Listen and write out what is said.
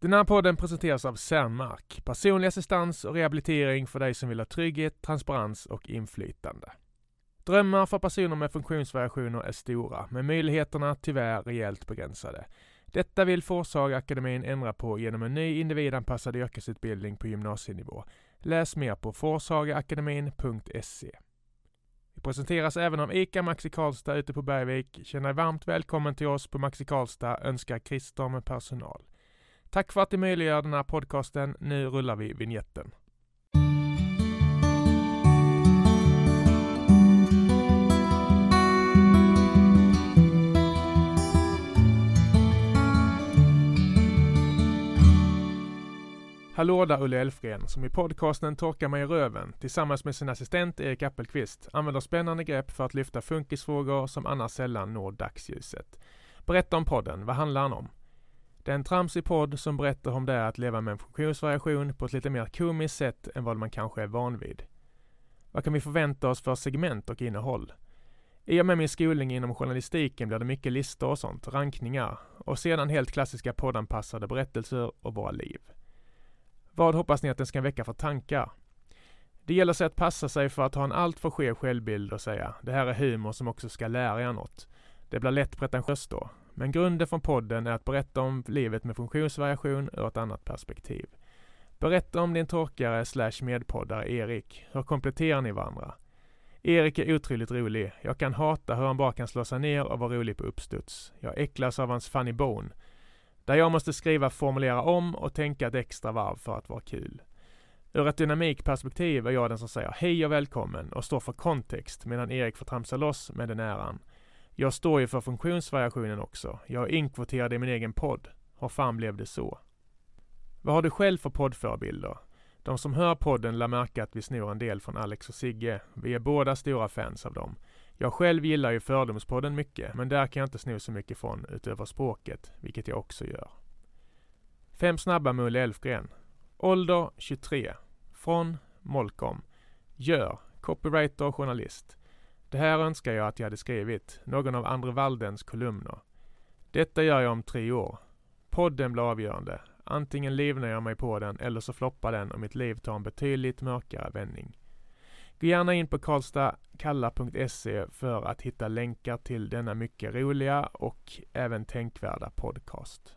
Den här podden presenteras av Cernmark, personlig assistans och rehabilitering för dig som vill ha trygghet, transparens och inflytande. Drömmar för personer med funktionsvariationer är stora, men möjligheterna tyvärr rejält begränsade. Detta vill Forshaga-akademin ändra på genom en ny individanpassad yrkesutbildning på gymnasienivå. Läs mer på forshagaakademin.se. Vi presenteras även av ICA Maxi Karlstad ute på Bergvik. Känn dig varmt välkommen till oss på Maxi Karlstad, önskar Christer med personal. Tack för att ni möjliggör den här podcasten. Nu rullar vi vignetten. Hallå där Ulle Elfgren som i podcasten Torka mig i röven tillsammans med sin assistent Erik Appelqvist använder spännande grepp för att lyfta funkisfrågor som annars sällan når dagsljuset. Berätta om podden, vad handlar den om? Det är en tramsig podd som berättar om det är att leva med en funktionsvariation på ett lite mer komiskt sätt än vad man kanske är van vid. Vad kan vi förvänta oss för segment och innehåll? I och med min skolning inom journalistiken blir det mycket listor och sånt, rankningar och sedan helt klassiska poddanpassade berättelser och våra liv. Vad hoppas ni att den ska väcka för tankar? Det gäller sig att passa sig för att ha en alltför skev självbild och säga det här är humor som också ska lära er något. Det blir lätt pretentiöst då. Men grunden från podden är att berätta om livet med funktionsvariation ur ett annat perspektiv. Berätta om din torkare slash medpoddare Erik. Hur kompletterar ni varandra? Erik är otroligt rolig. Jag kan hata hur han bara kan slå sig ner och vara rolig på uppstuds. Jag äcklas av hans funny bone. Där jag måste skriva, formulera om och tänka ett extra varv för att vara kul. Ur ett dynamikperspektiv är jag den som säger hej och välkommen och står för kontext medan Erik får tramsa loss med den äran. Jag står ju för funktionsvariationen också. Jag är inkvoterad i min egen podd. Hur fan blev det så? Vad har du själv för poddförebilder? De som hör podden lär märka att vi snor en del från Alex och Sigge. Vi är båda stora fans av dem. Jag själv gillar ju Fördomspodden mycket, men där kan jag inte sno så mycket från utöver språket, vilket jag också gör. Fem snabba med Ulle Elfgren. Ålder 23. Från Molkom. Gör copywriter och journalist. Det här önskar jag att jag hade skrivit, någon av Andre Waldens kolumner. Detta gör jag om tre år. Podden blir avgörande. Antingen livnar jag mig på den eller så floppar den och mitt liv tar en betydligt mörkare vändning. Gå gärna in på karlstadkalla.se för att hitta länkar till denna mycket roliga och även tänkvärda podcast.